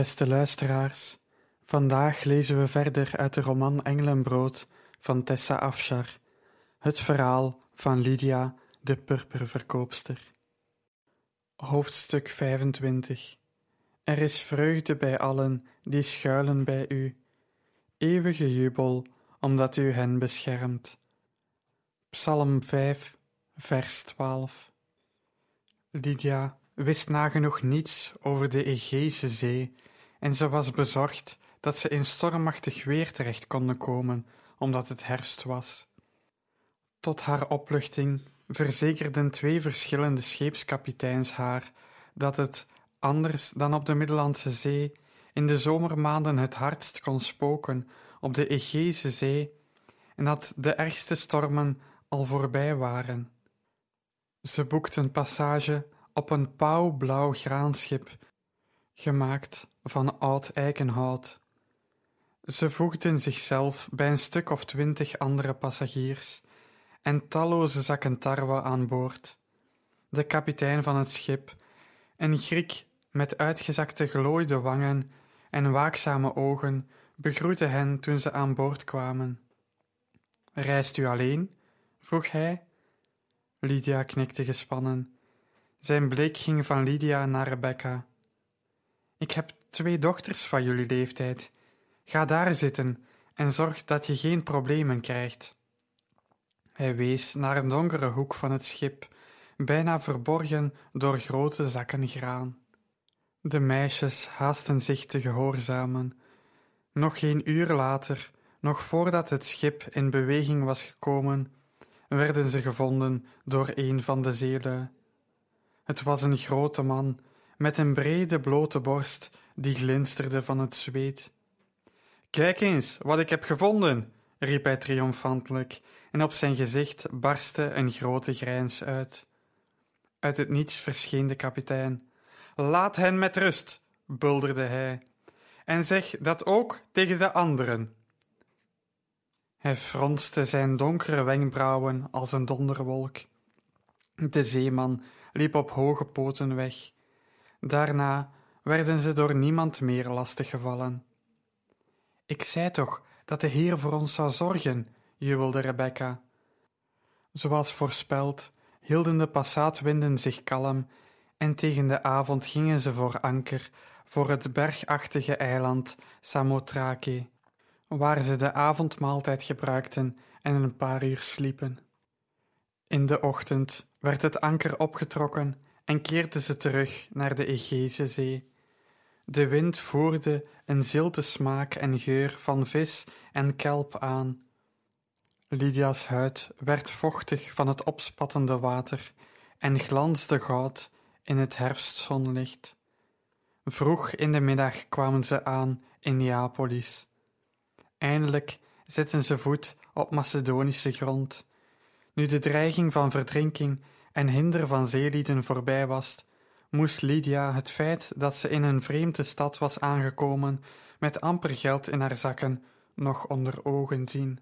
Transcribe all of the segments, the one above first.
Beste luisteraars, vandaag lezen we verder uit de roman Engelenbrood van Tessa Afshar, het verhaal van Lydia, de purperverkoopster. Hoofdstuk 25 Er is vreugde bij allen die schuilen bij u, eeuwige jubel, omdat u hen beschermt. Psalm 5, vers 12 Lydia wist nagenoeg niets over de Egeïsche Zee en ze was bezorgd dat ze in stormachtig weer terecht konden komen, omdat het herfst was. Tot haar opluchting verzekerden twee verschillende scheepskapiteins haar dat het, anders dan op de Middellandse Zee, in de zomermaanden het hardst kon spoken op de Egeïsche Zee en dat de ergste stormen al voorbij waren. Ze boekten passage op een pauwblauw graanschip, gemaakt van oud eikenhout. Ze voegden zichzelf bij een stuk of twintig andere passagiers en talloze zakken tarwe aan boord. De kapitein van het schip, een Griek met uitgezakte glooide wangen en waakzame ogen, begroette hen toen ze aan boord kwamen. Reist u alleen? vroeg hij. Lydia knikte gespannen. Zijn blik ging van Lydia naar Rebecca. Ik heb twee dochters van jullie leeftijd. Ga daar zitten en zorg dat je geen problemen krijgt. Hij wees naar een donkere hoek van het schip, bijna verborgen door grote zakken graan. De meisjes haasten zich te gehoorzamen. Nog geen uur later, nog voordat het schip in beweging was gekomen, werden ze gevonden door een van de zeelui. Het was een grote man, met een brede blote borst die glinsterde van het zweet. Kijk eens wat ik heb gevonden, riep hij triomfantelijk, en op zijn gezicht barstte een grote grijns uit. Uit het niets verscheen de kapitein. Laat hen met rust, bulderde hij, en zeg dat ook tegen de anderen. Hij fronste zijn donkere wenkbrauwen als een donderwolk. De zeeman liep op hoge poten weg. Daarna werden ze door niemand meer lastiggevallen. Ik zei toch dat de Heer voor ons zou zorgen, jubelde Rebecca. Zoals voorspeld, hielden de passaatwinden zich kalm en tegen de avond gingen ze voor anker voor het bergachtige eiland Samothrake, waar ze de avondmaaltijd gebruikten en een paar uur sliepen. In de ochtend werd het anker opgetrokken en keerden ze terug naar de Egeïsche Zee. De wind voerde een zilte smaak en geur van vis en kelp aan. Lydia's huid werd vochtig van het opspattende water en glansde goud in het herfstzonlicht. Vroeg in de middag kwamen ze aan in Neapolis. Eindelijk zetten ze voet op Macedonische grond. Nu de dreiging van verdrinking en hinder van zeelieden voorbij was, moest Lydia het feit dat ze in een vreemde stad was aangekomen met amper geld in haar zakken nog onder ogen zien.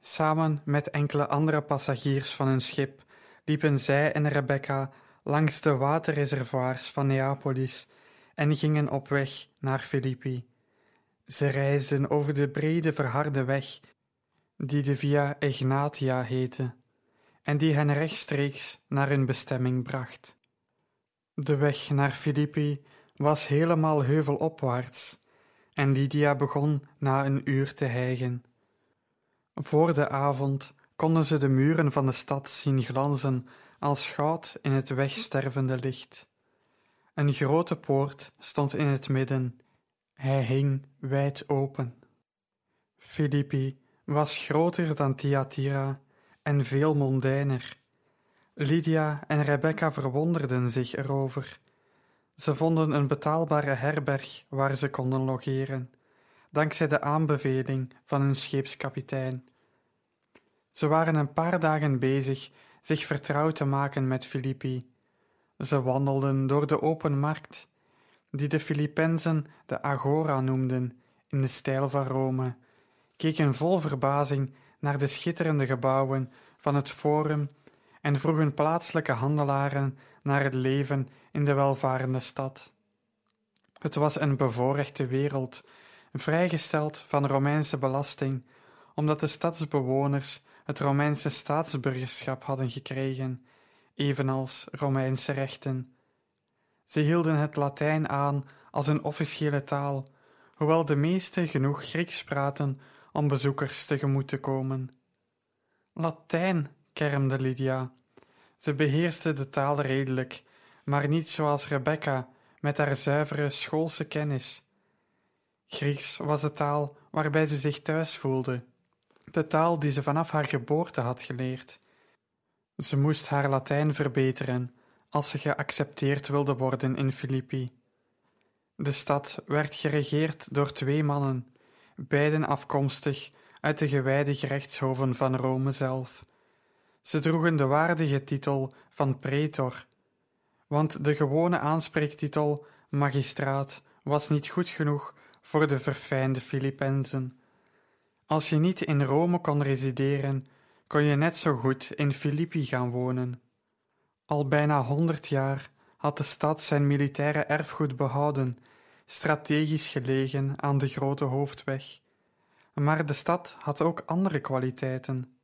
Samen met enkele andere passagiers van hun schip liepen zij en Rebecca langs de waterreservoirs van Neapolis en gingen op weg naar Filippi. Ze reisden over de brede verharde weg die de Via Egnatia heette en die hen rechtstreeks naar hun bestemming bracht. De weg naar Filippi was helemaal heuvelopwaarts en Lydia begon na een uur te hijgen. Voor de avond konden ze de muren van de stad zien glanzen als goud in het wegstervende licht. Een grote poort stond in het midden, hij hing wijd open. Filippi was groter dan Thyatira en veel mondijner. Lydia en Rebecca verwonderden zich erover. Ze vonden een betaalbare herberg waar ze konden logeren, dankzij de aanbeveling van hun scheepskapitein. Ze waren een paar dagen bezig zich vertrouwd te maken met Filippi. Ze wandelden door de open markt, die de Filippenzen de Agora noemden, in de stijl van Rome, keken vol verbazing naar de schitterende gebouwen van het Forum en vroegen plaatselijke handelaren naar het leven in de welvarende stad. Het was een bevoorrechte wereld, vrijgesteld van Romeinse belasting, omdat de stadsbewoners het Romeinse staatsburgerschap hadden gekregen, evenals Romeinse rechten. Ze hielden het Latijn aan als een officiële taal, hoewel de meesten genoeg Grieks praten om bezoekers tegemoet te komen. Latijn, kermde Lydia. Ze beheerste de taal redelijk, maar niet zoals Rebecca met haar zuivere schoolse kennis. Grieks was de taal waarbij ze zich thuis voelde, de taal die ze vanaf haar geboorte had geleerd. Ze moest haar Latijn verbeteren als ze geaccepteerd wilde worden in Filippi. De stad werd geregeerd door twee mannen, beiden afkomstig uit de gewijde gerechtshoven van Rome zelf. Ze droegen de waardige titel van pretor, want de gewone aanspreektitel magistraat was niet goed genoeg voor de verfijnde Filippenzen. Als je niet in Rome kon resideren, kon je net zo goed in Filippi gaan wonen. Al bijna honderd jaar had de stad zijn militaire erfgoed behouden, strategisch gelegen aan de grote hoofdweg. Maar de stad had ook andere kwaliteiten.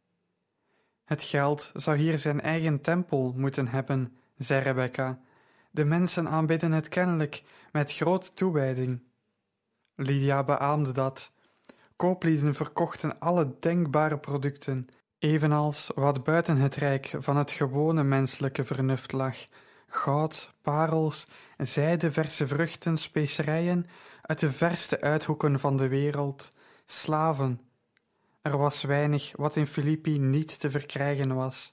Het geld zou hier zijn eigen tempel moeten hebben, zei Rebecca. De mensen aanbidden het kennelijk met grote toewijding. Lydia beaamde dat. Kooplieden verkochten alle denkbare producten, evenals wat buiten het rijk van het gewone menselijke vernuft lag: goud, parels, zijde, verse vruchten, specerijen uit de verste uithoeken van de wereld, slaven. Er was weinig wat in Filippi niet te verkrijgen was,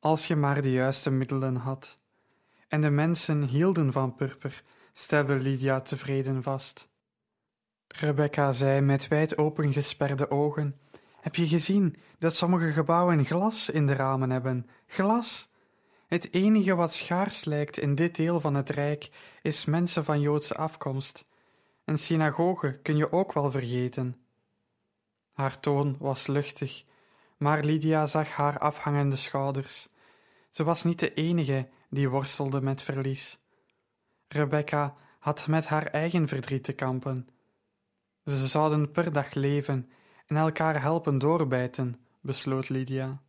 als je maar de juiste middelen had. En de mensen hielden van purper, stelde Lydia tevreden vast. Rebecca zei met wijd opengesperde ogen: Heb je gezien dat sommige gebouwen glas in de ramen hebben? Glas! Het enige wat schaars lijkt in dit deel van het rijk is mensen van Joodse afkomst. Een synagoge kun je ook wel vergeten. Haar toon was luchtig, maar Lydia zag haar afhangende schouders. Ze was niet de enige die worstelde met verlies. Rebecca had met haar eigen verdriet te kampen. Ze zouden per dag leven en elkaar helpen doorbijten, besloot Lydia.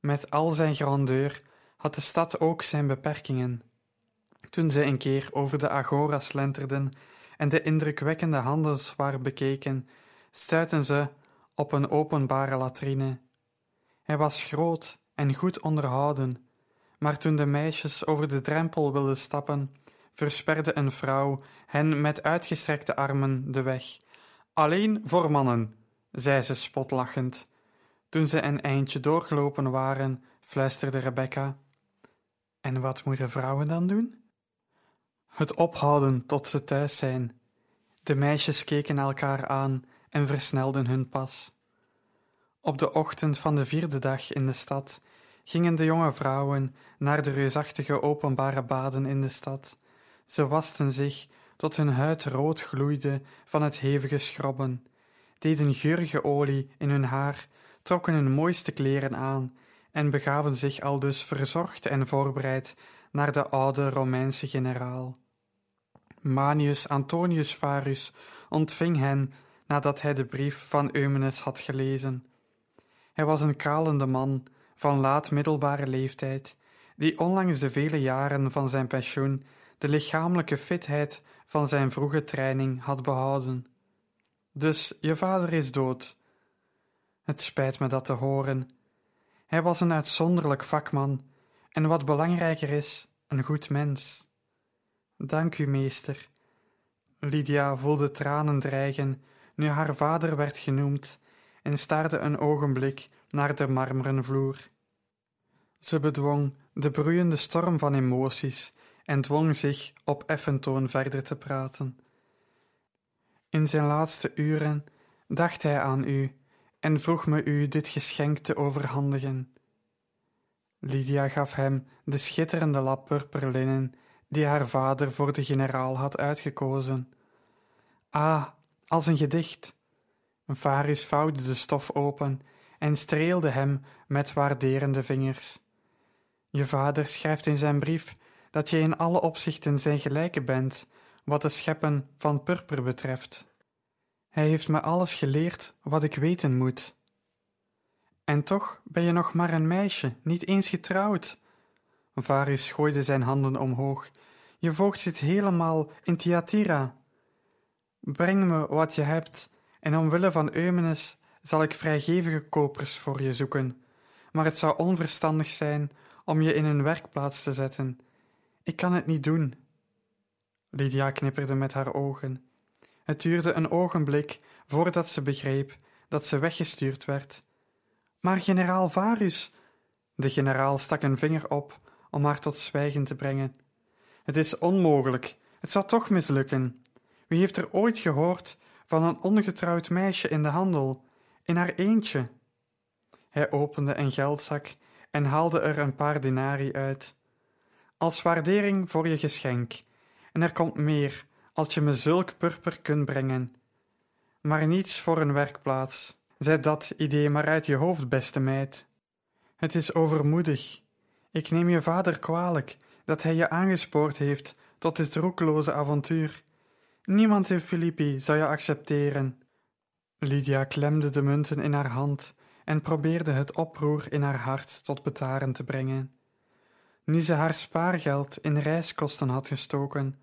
Met al zijn grandeur had de stad ook zijn beperkingen. Toen ze een keer over de agora slenterden en de indrukwekkende handelswaar bekeken, stuitten ze op een openbare latrine. Hij was groot en goed onderhouden, maar toen de meisjes over de drempel wilden stappen, versperde een vrouw hen met uitgestrekte armen de weg. Alleen voor mannen, zei ze spotlachend. Toen ze een eindje doorgelopen waren, fluisterde Rebecca: En wat moeten vrouwen dan doen? Het ophouden tot ze thuis zijn. De meisjes keken elkaar aan en versnelden hun pas. Op de ochtend van de vierde dag in de stad gingen de jonge vrouwen naar de reusachtige openbare baden in de stad. Ze wasten zich tot hun huid rood gloeide van het hevige schrobben, deden geurige olie in hun haar, trokken hun mooiste kleren aan en begaven zich aldus verzorgd en voorbereid naar de oude Romeinse generaal. Manius Antonius Varus ontving hen nadat hij de brief van Eumenes had gelezen. Hij was een kalende man van laat middelbare leeftijd, die onlangs de vele jaren van zijn pensioen de lichamelijke fitheid van zijn vroege training had behouden. Dus je vader is dood. Het spijt me dat te horen. Hij was een uitzonderlijk vakman en wat belangrijker is, een goed mens. Dank u, meester. Lydia voelde tranen dreigen nu haar vader werd genoemd en staarde een ogenblik naar de marmeren vloer. Ze bedwong de broeiende storm van emoties en dwong zich op effen toon verder te praten. In zijn laatste uren dacht hij aan u en vroeg me u dit geschenk te overhandigen. Lydia gaf hem de schitterende lap purperlinnen die haar vader voor de generaal had uitgekozen. Ah, als een gedicht. Varis vouwde de stof open en streelde hem met waarderende vingers. Je vader schrijft in zijn brief dat je in alle opzichten zijn gelijke bent, wat de scheppen van purper betreft. Hij heeft me alles geleerd wat ik weten moet. En toch ben je nog maar een meisje, niet eens getrouwd. Varus gooide zijn handen omhoog. Je voogd zit helemaal in Thyatira. Breng me wat je hebt, en omwille van Eumenes zal ik vrijgevige kopers voor je zoeken. Maar het zou onverstandig zijn om je in een werkplaats te zetten. Ik kan het niet doen. Lydia knipperde met haar ogen. Het duurde een ogenblik voordat ze begreep dat ze weggestuurd werd. Maar generaal Varus. De generaal stak een vinger op om haar tot zwijgen te brengen. Het is onmogelijk, het zal toch mislukken. Wie heeft er ooit gehoord van een ongetrouwd meisje in de handel, in haar eentje? Hij opende een geldzak en haalde er een paar denari uit. Als waardering voor je geschenk, en er komt meer als je me zulk purper kunt brengen. Maar niets voor een werkplaats. Zet dat idee maar uit je hoofd, beste meid. Het is overmoedig. Ik neem je vader kwalijk dat hij je aangespoord heeft tot dit roekeloze avontuur. Niemand in Filippi zou je accepteren. Lydia klemde de munten in haar hand en probeerde het oproer in haar hart tot betaren te brengen. Nu ze haar spaargeld in reiskosten had gestoken,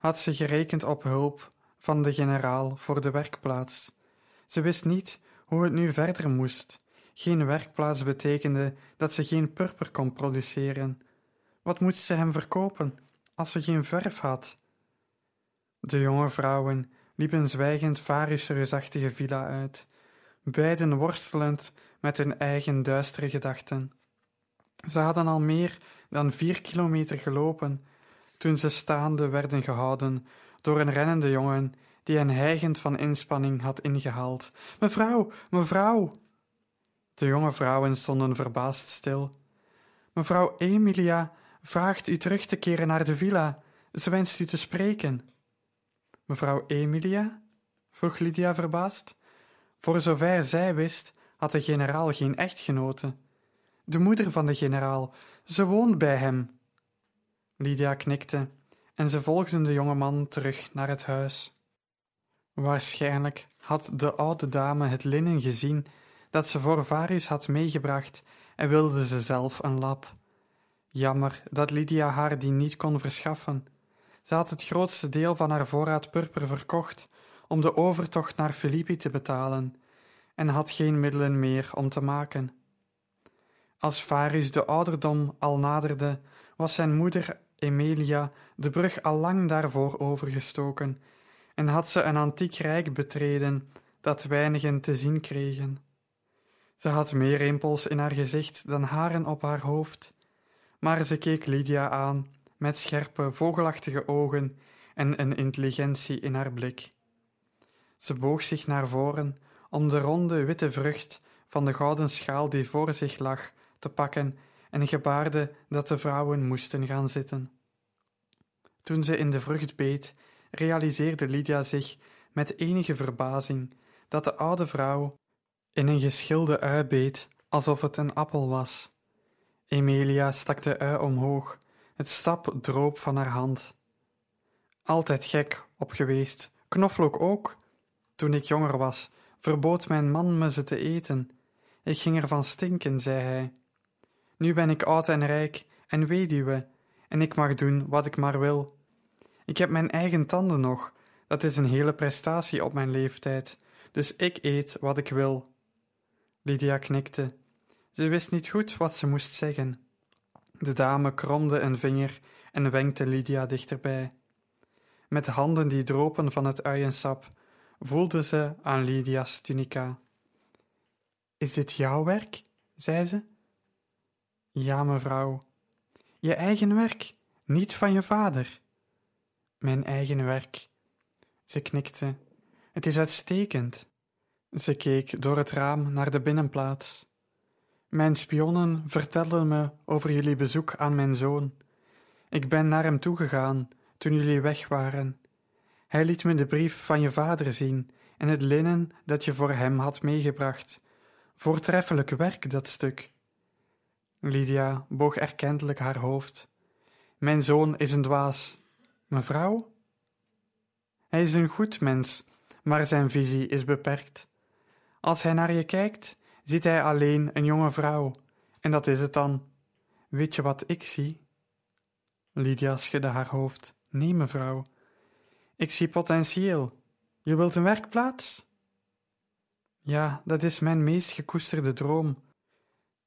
had ze gerekend op hulp van de generaal voor de werkplaats. Ze wist niet hoe het nu verder moest. Geen werkplaats betekende dat ze geen purper kon produceren. Wat moest ze hem verkopen als ze geen verf had? De jonge vrouwen liepen zwijgend Varus' reusachtige villa uit, beiden worstelend met hun eigen duistere gedachten. Ze hadden al meer dan vier kilometer gelopen toen ze staande werden gehouden door een rennende jongen die hen hijgend van inspanning had ingehaald. Mevrouw, mevrouw! De jonge vrouwen stonden verbaasd stil. Mevrouw Emilia vraagt u terug te keren naar de villa. Ze wenst u te spreken. Mevrouw Emilia? vroeg Lydia verbaasd. Voor zover zij wist, had de generaal geen echtgenote. De moeder van de generaal, ze woont bij hem. Lydia knikte en ze volgden de jonge man terug naar het huis. Waarschijnlijk had de oude dame het linnen gezien dat ze voor Varus had meegebracht en wilde ze zelf een lap. Jammer dat Lydia haar die niet kon verschaffen. Ze had het grootste deel van haar voorraad purper verkocht om de overtocht naar Filippi te betalen en had geen middelen meer om te maken. Als Varus de ouderdom al naderde, was zijn moeder Emilia de brug al lang daarvoor overgestoken en had ze een antiek rijk betreden dat weinigen te zien kregen. Ze had meer rimpels in haar gezicht dan haren op haar hoofd, maar ze keek Lydia aan met scherpe, vogelachtige ogen en een intelligentie in haar blik. Ze boog zich naar voren om de ronde witte vrucht van de gouden schaal die voor zich lag te pakken en gebaarde dat de vrouwen moesten gaan zitten. Toen ze in de vrucht beet, realiseerde Lydia zich met enige verbazing dat de oude vrouw in een geschilde ui beet alsof het een appel was. Emilia stak de ui omhoog, het stap droop van haar hand. Altijd gek op geweest, knoflook ook. Toen ik jonger was, verbood mijn man me ze te eten. Ik ging ervan stinken, zei hij. Nu ben ik oud en rijk en weduwe, en ik mag doen wat ik maar wil. Ik heb mijn eigen tanden nog, dat is een hele prestatie op mijn leeftijd, dus ik eet wat ik wil. Lydia knikte. Ze wist niet goed wat ze moest zeggen. De dame kromde een vinger en wenkte Lydia dichterbij. Met handen die dropen van het uiensap voelde ze aan Lydia's tunica. Is dit jouw werk? zei ze. Ja, mevrouw. Je eigen werk, niet van je vader. Mijn eigen werk. Ze knikte. Het is uitstekend. Ze keek door het raam naar de binnenplaats. Mijn spionnen vertelden me over jullie bezoek aan mijn zoon. Ik ben naar hem toegegaan toen jullie weg waren. Hij liet me de brief van je vader zien en het linnen dat je voor hem had meegebracht. Voortreffelijk werk, dat stuk. Lydia boog erkentelijk haar hoofd. Mijn zoon is een dwaas. Mevrouw? Hij is een goed mens, maar zijn visie is beperkt. Als hij naar je kijkt, ziet hij alleen een jonge vrouw, en dat is het dan. Weet je wat ik zie? Lydia schudde haar hoofd. Nee, mevrouw. Ik zie potentieel. Je wilt een werkplaats? Ja, dat is mijn meest gekoesterde droom.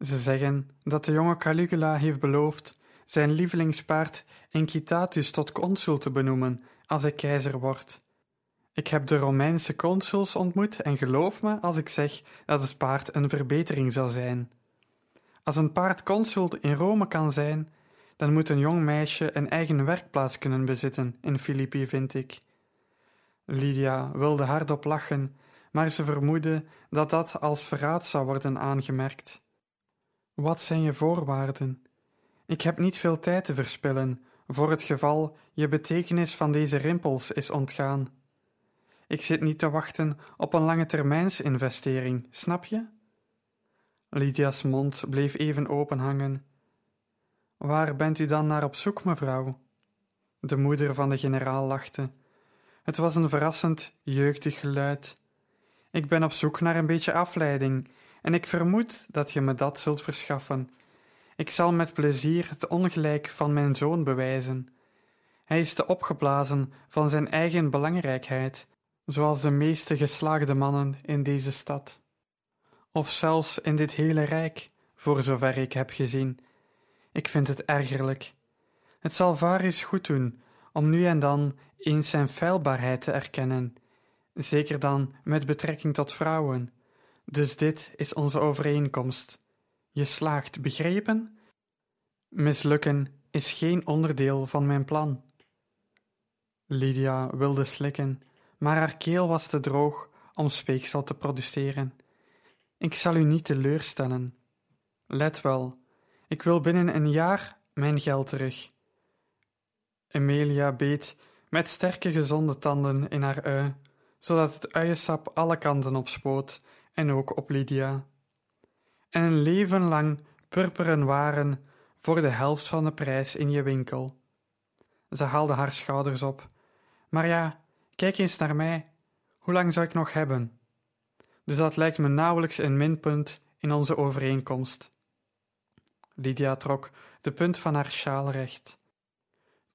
Ze zeggen dat de jonge Caligula heeft beloofd zijn lievelingspaard Inquitatus tot consul te benoemen als hij keizer wordt. Ik heb de Romeinse consuls ontmoet en geloof me als ik zeg dat het paard een verbetering zal zijn. Als een paard consul in Rome kan zijn, dan moet een jong meisje een eigen werkplaats kunnen bezitten in Filippi, vind ik. Lydia wilde hardop lachen, maar ze vermoedde dat dat als verraad zou worden aangemerkt. Wat zijn je voorwaarden? Ik heb niet veel tijd te verspillen, voor het geval je betekenis van deze rimpels is ontgaan. Ik zit niet te wachten op een lange termijnsinvestering, snap je? Lydia's mond bleef even open hangen. Waar bent u dan naar op zoek, mevrouw? De moeder van de generaal lachte. Het was een verrassend, jeugdig geluid. Ik ben op zoek naar een beetje afleiding, en ik vermoed dat je me dat zult verschaffen. Ik zal met plezier het ongelijk van mijn zoon bewijzen. Hij is te opgeblazen van zijn eigen belangrijkheid, zoals de meeste geslaagde mannen in deze stad. Of zelfs in dit hele rijk, voor zover ik heb gezien. Ik vind het ergerlijk. Het zal Varius goed doen om nu en dan eens zijn feilbaarheid te erkennen, zeker dan met betrekking tot vrouwen. Dus dit is onze overeenkomst. Je slaagt, begrepen? Mislukken is geen onderdeel van mijn plan. Lydia wilde slikken, maar haar keel was te droog om speeksel te produceren. Ik zal u niet teleurstellen. Let wel, ik wil binnen een jaar mijn geld terug. Emilia beet met sterke gezonde tanden in haar ui, zodat het uiensap alle kanten opspoot en ook op Lydia. En een leven lang purperen waren voor de helft van de prijs in je winkel. Ze haalde haar schouders op. Maar ja, kijk eens naar mij. Hoe lang zou ik nog hebben? Dus dat lijkt me nauwelijks een minpunt in onze overeenkomst. Lydia trok de punt van haar sjaal recht.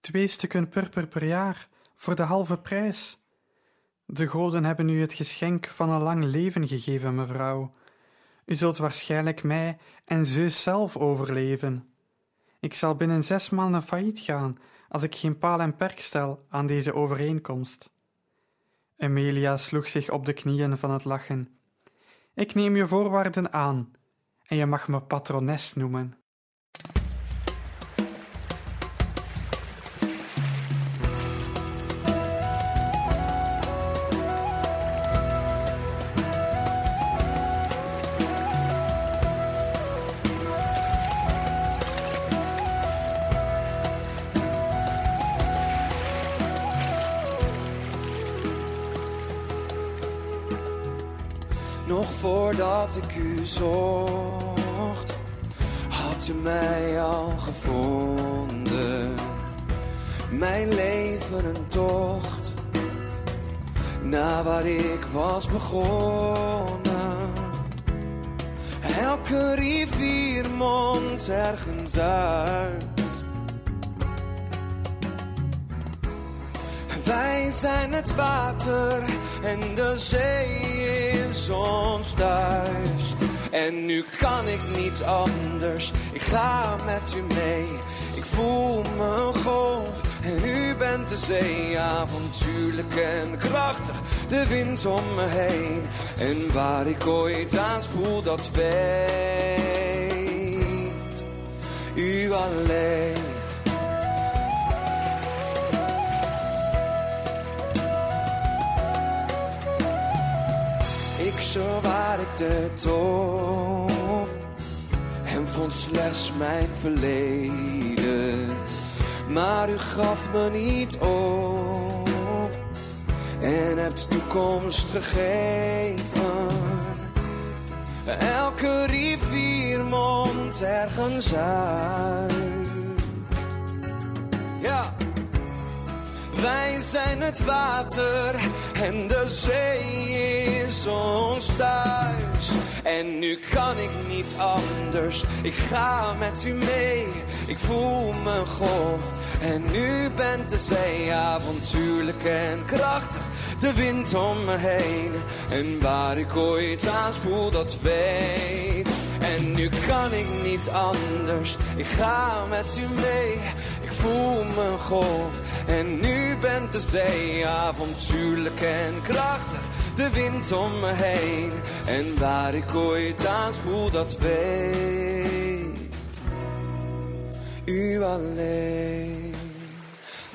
Twee stukken purper per jaar, voor de halve prijs. De goden hebben u het geschenk van een lang leven gegeven, mevrouw. U zult waarschijnlijk mij en Zeus zelf overleven. Ik zal binnen zes maanden failliet gaan als ik geen paal en perk stel aan deze overeenkomst. Emilia sloeg zich op de knieën van het lachen. Ik neem je voorwaarden aan, en je mag me patrones noemen. Zocht, had u mij al gevonden. Mijn leven een tocht, naar waar ik was begonnen. Elke rivier mondt ergens uit. Wij zijn het water en de zee is ons thuis. En nu kan ik niet anders, ik ga met u mee. Ik voel me golf en u bent de zee. Avontuurlijk en krachtig, de wind om me heen. En waar ik ooit aanspoel, dat weet alleen. Zo waar ik de top en vond slechts mijn verleden. Maar u gaf me niet op en hebt toekomst gegeven. Elke rivier mondt ergens uit. Ja. Wij zijn het water en de zee is ons thuis. En nu kan ik niet anders, ik ga met u mee. Ik voel mijn golf en nu bent de zee avontuurlijk en krachtig. De wind om me heen en waar ik ooit aanspoel, dat weet. En nu kan ik niet anders, ik ga met u mee. Ik voel mijn golf en nu bent de zee avontuurlijk en krachtig. De wind om me heen en waar ik ooit aanspoel, dat weet. U alleen.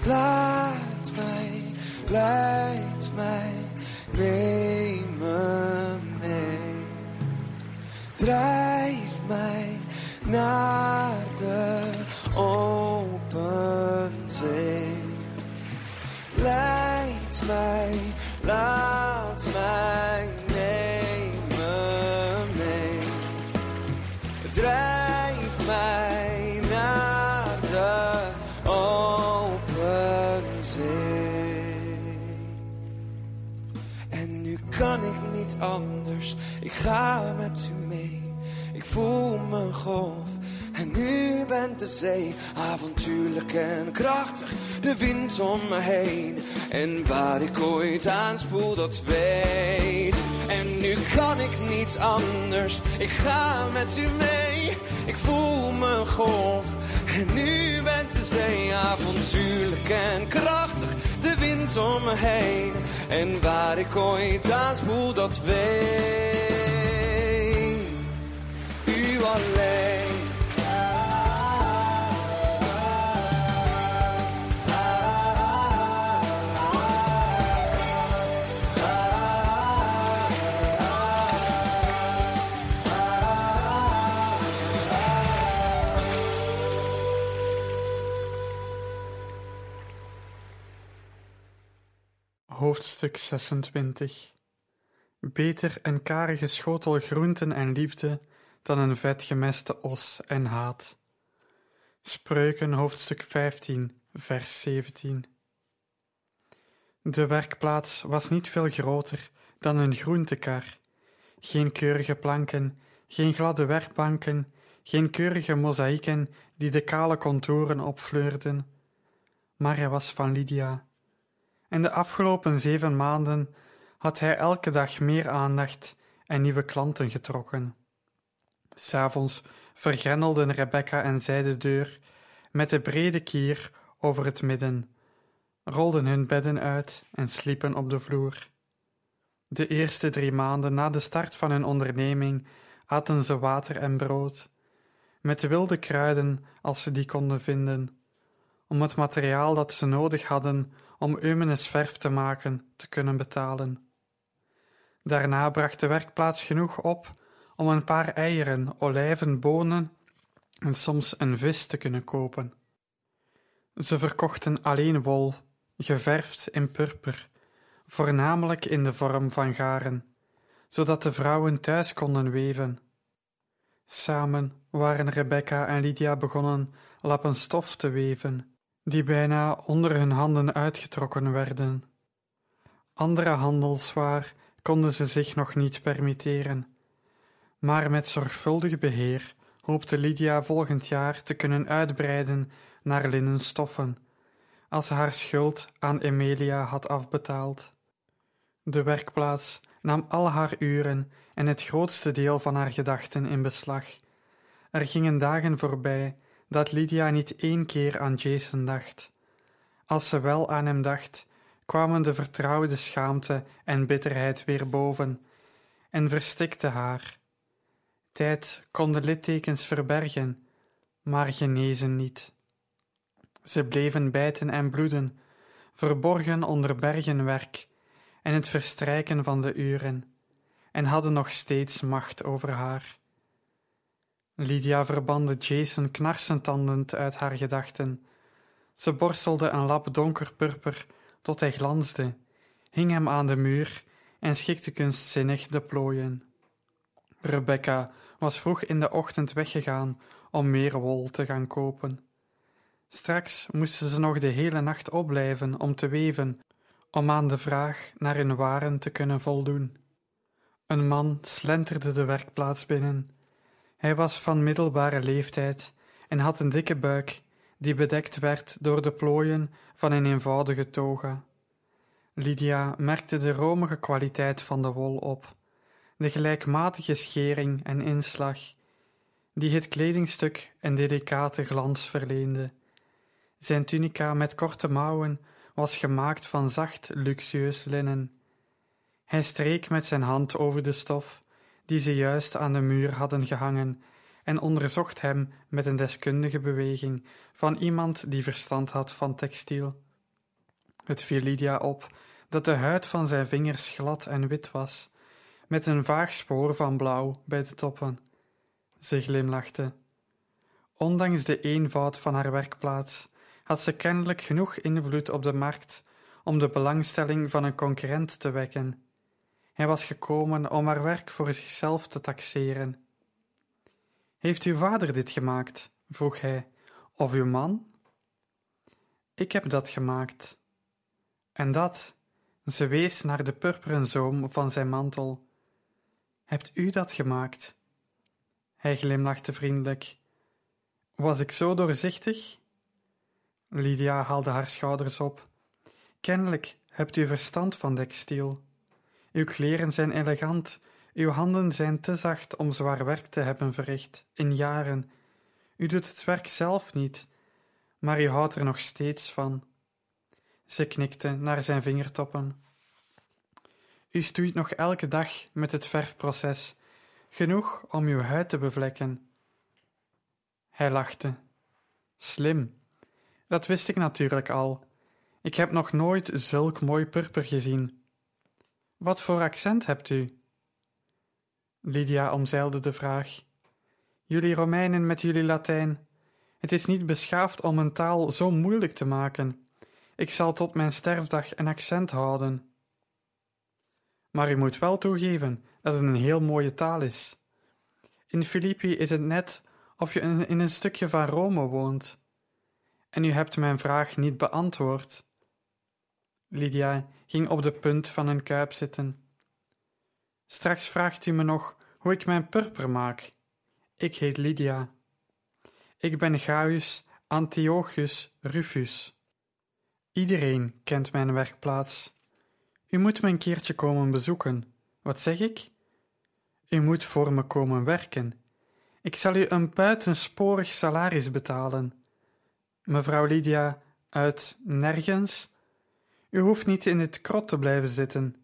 Laat mij, leid mij, neem me. Drijf mij naar de open zee. Leid mij, laat mij, neem me mee. Drijf mij naar de open zee. En nu kan ik niet anders, ik ga met u mee. Ik voel mijn golf en nu bent de zee avontuurlijk en krachtig. De wind om me heen en waar ik ooit aanspoel, dat weet. En nu kan ik niet anders, ik ga met u mee. Ik voel mijn golf en nu bent de zee avontuurlijk en krachtig. De wind om me heen en waar ik ooit aanspoel, dat weet. U alleen. Hoofdstuk 26 Beter een karige schotel groenten en liefde dan een vetgemeste os en haat. Spreuken hoofdstuk 15, vers 17 De werkplaats was niet veel groter dan een groentekar. Geen keurige planken, geen gladde werkbanken, geen keurige mozaïeken die de kale contouren opfleurden. Maar hij was van Lydia. En de afgelopen zeven maanden had hij elke dag meer aandacht en nieuwe klanten getrokken. S'avonds vergrendelden Rebecca en zij de deur met de brede kier over het midden, rolden hun bedden uit en sliepen op de vloer. De eerste drie maanden na de start van hun onderneming aten ze water en brood, met wilde kruiden als ze die konden vinden, om het materiaal dat ze nodig hadden om Eumenes verf te maken te kunnen betalen. Daarna bracht de werkplaats genoeg op om een paar eieren, olijven, bonen en soms een vis te kunnen kopen. Ze verkochten alleen wol, geverfd in purper, voornamelijk in de vorm van garen, zodat de vrouwen thuis konden weven. Samen waren Rebecca en Lydia begonnen lappen stof te weven die bijna onder hun handen uitgetrokken werden. Andere handelswaar konden ze zich nog niet permitteren, maar met zorgvuldig beheer hoopte Lydia volgend jaar te kunnen uitbreiden naar linnen stoffen, als ze haar schuld aan Emilia had afbetaald. De werkplaats nam al haar uren en het grootste deel van haar gedachten in beslag. Er gingen dagen voorbij dat Lydia niet één keer aan Jason dacht. Als ze wel aan hem dacht, kwamen de vertrouwde schaamte en bitterheid weer boven en verstikte haar. Tijd kon de littekens verbergen, maar genezen niet. Ze bleven bijten en bloeden, verborgen onder bergenwerk en het verstrijken van de uren, en hadden nog steeds macht over haar. Lydia verbande Jason knarsentandend uit haar gedachten. Ze borstelde een lap donker purper tot hij glansde, hing hem aan de muur en schikte kunstzinnig de plooien. Rebecca was vroeg in de ochtend weggegaan om meer wol te gaan kopen. Straks moesten ze nog de hele nacht opblijven om te weven, om aan de vraag naar hun waren te kunnen voldoen. Een man slenterde de werkplaats binnen. Hij was van middelbare leeftijd en had een dikke buik die bedekt werd door de plooien van een eenvoudige toga. Lydia merkte de romige kwaliteit van de wol op, de gelijkmatige schering en inslag, die het kledingstuk een delicate glans verleende. Zijn tunica met korte mouwen was gemaakt van zacht, luxueus linnen. Hij streek met zijn hand over de stof, die ze juist aan de muur hadden gehangen, en onderzocht hem met een deskundige beweging van iemand die verstand had van textiel. Het viel Lydia op dat de huid van zijn vingers glad en wit was, met een vaag spoor van blauw bij de toppen. Ze glimlachte. Ondanks de eenvoud van haar werkplaats had ze kennelijk genoeg invloed op de markt om de belangstelling van een concurrent te wekken. Hij was gekomen om haar werk voor zichzelf te taxeren. Heeft uw vader dit gemaakt? vroeg hij. Of uw man? Ik heb dat gemaakt. En dat, ze wees naar de purperen zoom van zijn mantel. Hebt u dat gemaakt? Hij glimlachte vriendelijk. Was ik zo doorzichtig? Lydia haalde haar schouders op. Kennelijk hebt u verstand van textiel. Uw kleren zijn elegant, uw handen zijn te zacht om zwaar werk te hebben verricht, in jaren. U doet het werk zelf niet, maar u houdt er nog steeds van. Ze knikte naar zijn vingertoppen. U stoeit nog elke dag met het verfproces, genoeg om uw huid te bevlekken. Hij lachte. Slim. Dat wist ik natuurlijk al. Ik heb nog nooit zulk mooi purper gezien. Wat voor accent hebt u? Lydia omzeilde de vraag. Jullie Romeinen met jullie Latijn. Het is niet beschaafd om een taal zo moeilijk te maken. Ik zal tot mijn sterfdag een accent houden. Maar u moet wel toegeven dat het een heel mooie taal is. In Filippi is het net of je in een stukje van Rome woont. En u hebt mijn vraag niet beantwoord. Lydia ging op de punt van een kuip zitten. Straks vraagt u me nog hoe ik mijn purper maak. Ik heet Lydia. Ik ben Gaius Antiochus Rufus. Iedereen kent mijn werkplaats. U moet me een keertje komen bezoeken. Wat zeg ik? U moet voor me komen werken. Ik zal u een buitensporig salaris betalen. Mevrouw Lydia uit nergens? U hoeft niet in het krot te blijven zitten.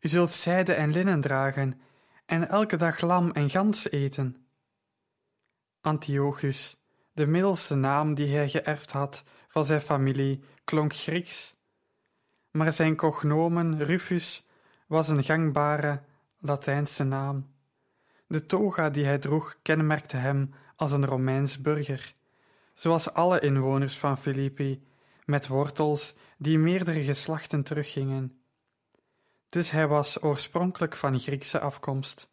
U zult zijde en linnen dragen en elke dag lam en gans eten. Antiochus, de middelste naam die hij geërfd had van zijn familie, klonk Grieks, maar zijn cognomen Rufus was een gangbare Latijnse naam. De toga die hij droeg kenmerkte hem als een Romeins burger, zoals alle inwoners van Filippi, met wortels die meerdere geslachten teruggingen. Dus hij was oorspronkelijk van Griekse afkomst,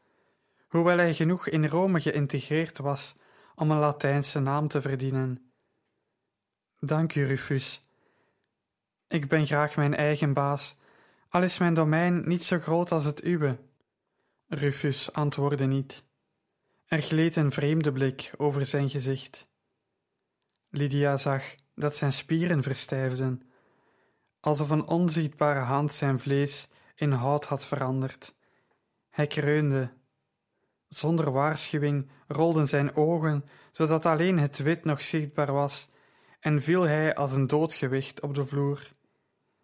hoewel hij genoeg in Rome geïntegreerd was om een Latijnse naam te verdienen. Dank u, Rufus. Ik ben graag mijn eigen baas, al is mijn domein niet zo groot als het uwe. Rufus antwoordde niet. Er gleed een vreemde blik over zijn gezicht. Lydia zag dat zijn spieren verstijfden, alsof een onzichtbare hand zijn vlees in hout had veranderd. Hij kreunde. Zonder waarschuwing rolden zijn ogen, zodat alleen het wit nog zichtbaar was, en viel hij als een doodgewicht op de vloer.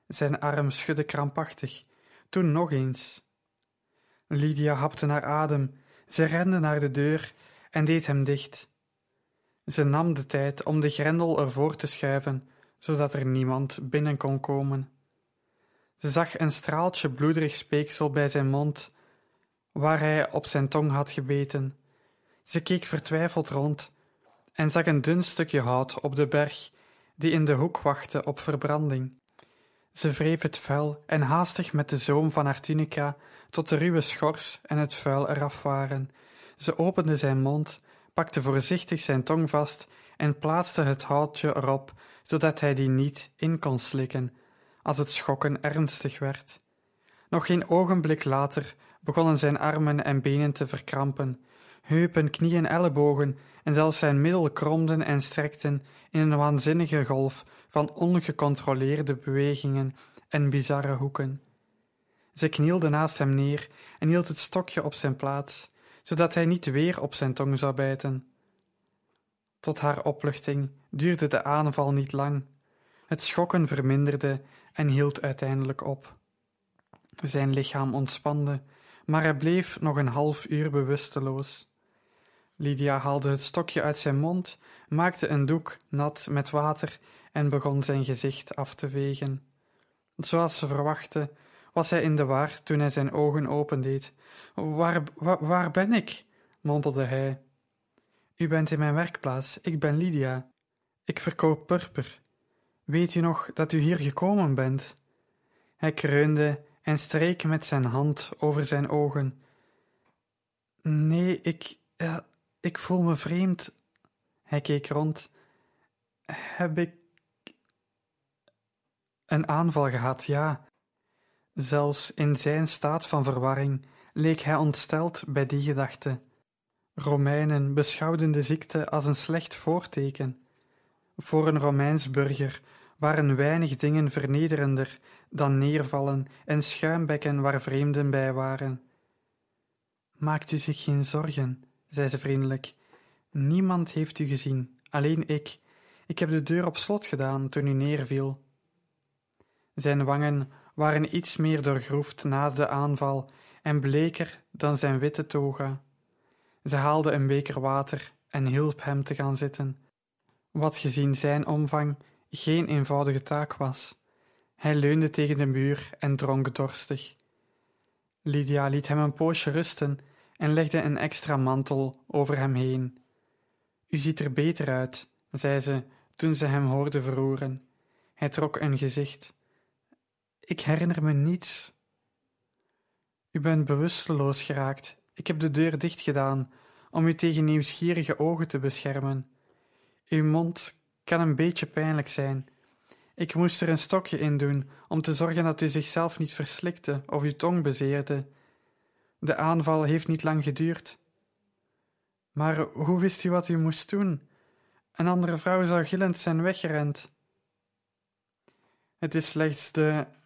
Zijn arm schudde krampachtig, toen nog eens. Lydia hapte naar adem, ze rende naar de deur en deed hem dicht. Ze nam de tijd om de grendel ervoor te schuiven, zodat er niemand binnen kon komen. Ze zag een straaltje bloederig speeksel bij zijn mond, waar hij op zijn tong had gebeten. Ze keek vertwijfeld rond en zag een dun stukje hout op de berg, die in de hoek wachtte op verbranding. Ze wreef het vuil en haastig met de zoom van haar tunica tot de ruwe schors en het vuil eraf waren. Ze opende zijn mond, pakte voorzichtig zijn tong vast en plaatste het houtje erop, zodat hij die niet in kon slikken, als het schokken ernstig werd. Nog geen ogenblik later begonnen zijn armen en benen te verkrampen. Heupen, knieën, ellebogen en zelfs zijn middel kromden en strekten in een waanzinnige golf van ongecontroleerde bewegingen en bizarre hoeken. Ze knielde naast hem neer en hield het stokje op zijn plaats, zodat hij niet weer op zijn tong zou bijten. Tot haar opluchting duurde de aanval niet lang. Het schokken verminderde en hield uiteindelijk op. Zijn lichaam ontspande, maar hij bleef nog een half uur bewusteloos. Lydia haalde het stokje uit zijn mond, maakte een doek nat met water en begon zijn gezicht af te vegen. Zoals ze verwachtte, was hij in de war toen hij zijn ogen opendeed. Waar, waar, ben ik? mompelde hij. U bent in mijn werkplaats, ik ben Lydia. Ik verkoop purper. Weet u nog dat u hier gekomen bent? Hij kreunde en streek met zijn hand over zijn ogen. Nee, ik. Ik voel me vreemd. Hij keek rond. Heb ik. Een aanval gehad, ja. Zelfs in zijn staat van verwarring leek hij ontsteld bij die gedachte. Romeinen beschouwden de ziekte als een slecht voorteken. Voor een Romeins burger waren weinig dingen vernederender dan neervallen en schuimbekken waar vreemden bij waren. Maakt u zich geen zorgen, zei ze vriendelijk. Niemand heeft u gezien, alleen ik. Ik heb de deur op slot gedaan toen u neerviel. Zijn wangen waren iets meer doorgroefd na de aanval en bleker dan zijn witte toga. Ze haalde een beker water en hielp hem te gaan zitten, wat gezien zijn omvang geen eenvoudige taak was. Hij leunde tegen de muur en dronk dorstig. Lydia liet hem een poosje rusten en legde een extra mantel over hem heen. U ziet er beter uit, zei ze toen ze hem hoorde verroeren. Hij trok een gezicht. Ik herinner me niets. U bent bewusteloos geraakt. Ik heb de deur dicht gedaan om u tegen nieuwsgierige ogen te beschermen. Uw mond kan een beetje pijnlijk zijn. Ik moest er een stokje in doen om te zorgen dat u zichzelf niet verslikte of uw tong bezeerde. De aanval heeft niet lang geduurd. Maar hoe wist u wat u moest doen? Een andere vrouw zou gillend zijn weggerend. Het is slechts de.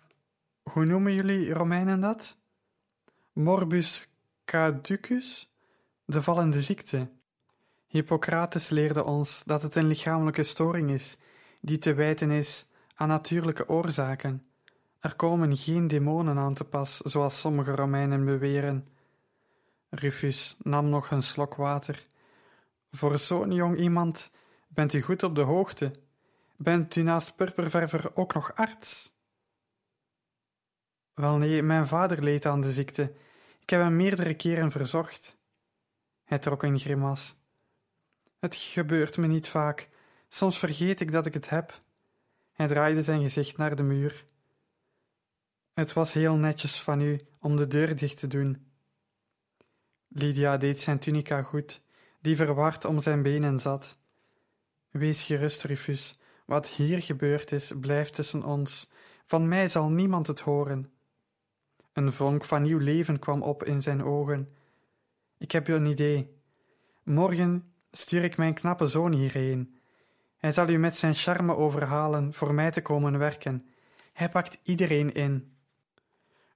Hoe noemen jullie Romeinen dat? Morbus caducus, de vallende ziekte. Hippocrates leerde ons dat het een lichamelijke storing is, die te wijten is aan natuurlijke oorzaken. Er komen geen demonen aan te pas, zoals sommige Romeinen beweren. Rufus nam nog een slok water. Voor zo'n jong iemand bent u goed op de hoogte. Bent u naast purperverver ook nog arts? Wel nee, mijn vader leed aan de ziekte. Ik heb hem meerdere keren verzocht. Hij trok een grimas. Het gebeurt me niet vaak. Soms vergeet ik dat ik het heb. Hij draaide zijn gezicht naar de muur. Het was heel netjes van u om de deur dicht te doen. Lydia deed zijn tunica goed, die verward om zijn benen zat. Wees gerust, Rufus. Wat hier gebeurd is, blijft tussen ons. Van mij zal niemand het horen. Een vonk van nieuw leven kwam op in zijn ogen. Ik heb een idee. Morgen stuur ik mijn knappe zoon hierheen. Hij zal u met zijn charme overhalen voor mij te komen werken. Hij pakt iedereen in.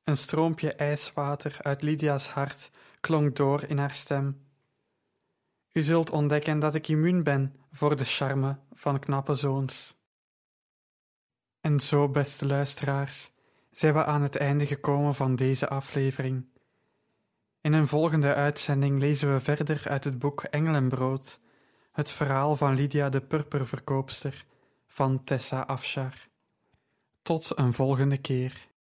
Een stroompje ijswater uit Lydia's hart klonk door in haar stem. U zult ontdekken dat ik immuun ben voor de charme van knappe zoons. En zo, beste luisteraars, zijn we aan het einde gekomen van deze aflevering. In een volgende uitzending lezen we verder uit het boek Engelenbrood Het verhaal van Lydia de purperverkoopster van Tessa Afshar. Tot een volgende keer.